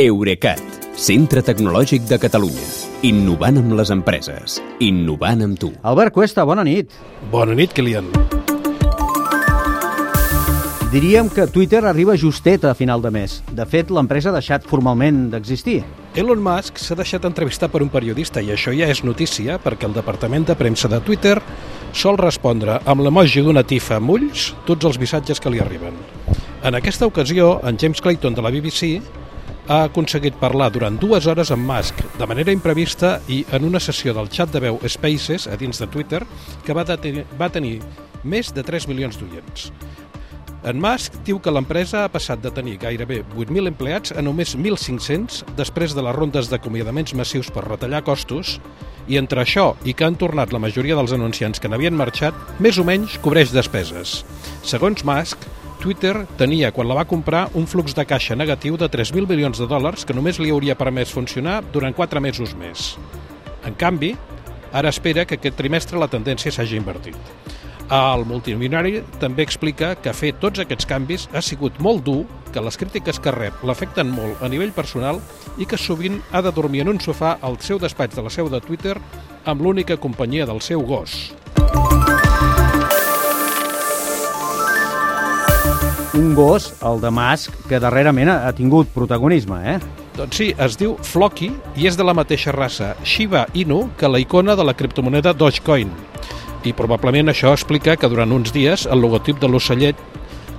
Eurecat, centre tecnològic de Catalunya. Innovant amb les empreses. Innovant amb tu. Albert Cuesta, bona nit. Bona nit, Kilian. Diríem que Twitter arriba justet a final de mes. De fet, l'empresa ha deixat formalment d'existir. Elon Musk s'ha deixat entrevistar per un periodista i això ja és notícia perquè el departament de premsa de Twitter sol respondre amb l'emoji d'una tifa amb ulls tots els missatges que li arriben. En aquesta ocasió, en James Clayton de la BBC ha aconseguit parlar durant dues hores amb Musk de manera imprevista i en una sessió del xat de veu Spaces a dins de Twitter que va, va tenir més de 3 milions d'oients. En Musk diu que l'empresa ha passat de tenir gairebé 8.000 empleats a només 1.500 després de les rondes d'acomiadaments massius per retallar costos i entre això i que han tornat la majoria dels anunciants que n'havien marxat, més o menys cobreix despeses. Segons Musk, Twitter tenia, quan la va comprar, un flux de caixa negatiu de 3.000 milions de dòlars que només li hauria permès funcionar durant 4 mesos més. En canvi, ara espera que aquest trimestre la tendència s'hagi invertit. El multimilionari també explica que fer tots aquests canvis ha sigut molt dur, que les crítiques que rep l'afecten molt a nivell personal i que sovint ha de dormir en un sofà al seu despatx de la seu de Twitter amb l'única companyia del seu gos. Un gos, el de Musk, que darrerament ha tingut protagonisme, eh? Doncs sí, es diu Floki i és de la mateixa raça Shiba Inu que la icona de la criptomoneda Dogecoin. I probablement això explica que durant uns dies el logotip de l'ocellet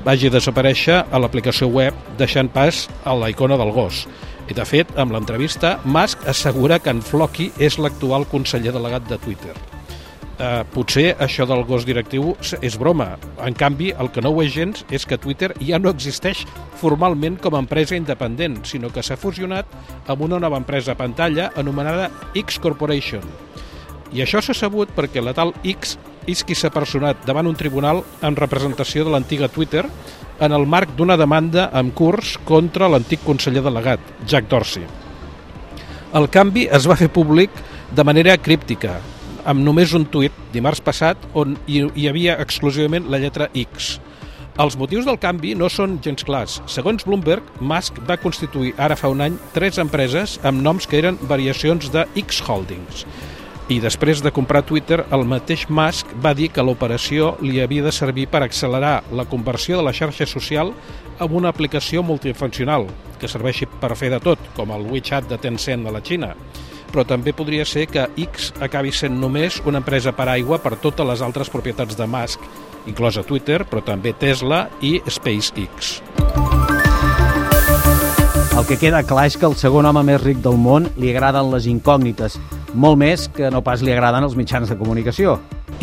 vagi a desaparèixer a l'aplicació web deixant pas a la icona del gos. I de fet, amb l'entrevista, Musk assegura que en Floki és l'actual conseller delegat de Twitter eh, potser això del gos directiu és broma. En canvi, el que no ho és gens és que Twitter ja no existeix formalment com a empresa independent, sinó que s'ha fusionat amb una nova empresa pantalla anomenada X Corporation. I això s'ha sabut perquè la tal X és qui s'ha personat davant un tribunal en representació de l'antiga Twitter en el marc d'una demanda en curs contra l'antic conseller delegat, Jack Dorsey. El canvi es va fer públic de manera críptica, amb només un tuit dimarts passat on hi, hi havia exclusivament la lletra X. Els motius del canvi no són gens clars. Segons Bloomberg, Musk va constituir ara fa un any tres empreses amb noms que eren variacions de X Holdings. I després de comprar Twitter, el mateix Musk va dir que l'operació li havia de servir per accelerar la conversió de la xarxa social amb una aplicació multifuncional que serveixi per fer de tot, com el WeChat de Tencent a la Xina però també podria ser que X acabi sent només una empresa per aigua per totes les altres propietats de Musk, inclosa Twitter, però també Tesla i SpaceX. El que queda clar és que el segon home més ric del món li agraden les incògnites, molt més que no pas li agraden els mitjans de comunicació.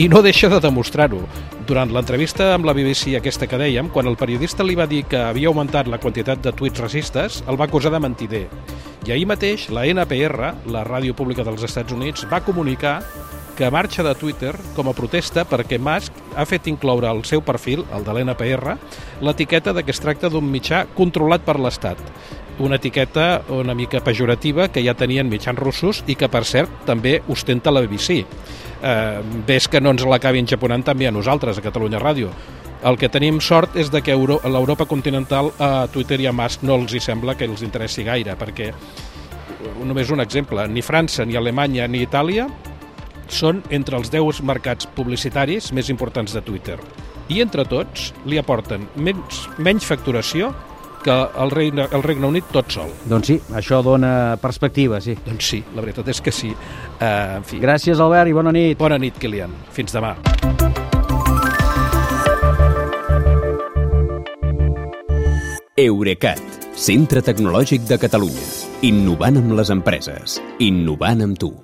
I no deixa de demostrar-ho. Durant l'entrevista amb la BBC aquesta que dèiem, quan el periodista li va dir que havia augmentat la quantitat de tuits racistes, el va acusar de mentider. I ahir mateix la NPR, la ràdio pública dels Estats Units, va comunicar que marxa de Twitter com a protesta perquè Musk ha fet incloure al seu perfil, el de l'NPR, l'etiqueta de que es tracta d'un mitjà controlat per l'Estat. Una etiqueta una mica pejorativa que ja tenien mitjans russos i que, per cert, també ostenta la BBC. Eh, ves que no ens l'acabin japonant també a nosaltres, a Catalunya Ràdio. El que tenim sort és de que l'Europa continental a Twitter i a Musk no els hi sembla que els interessi gaire, perquè només un exemple, ni França, ni Alemanya, ni Itàlia són entre els 10 mercats publicitaris més importants de Twitter. I entre tots li aporten menys, menys facturació que el Regne, el Regne Unit tot sol. Doncs sí, això dona perspectiva, sí. Doncs sí, la veritat és que sí. Uh, en fi. Gràcies, Albert, i bona nit. Bona nit, Kilian. Fins demà. Eurecat, centre tecnològic de Catalunya. Innovant amb les empreses. Innovant amb tu.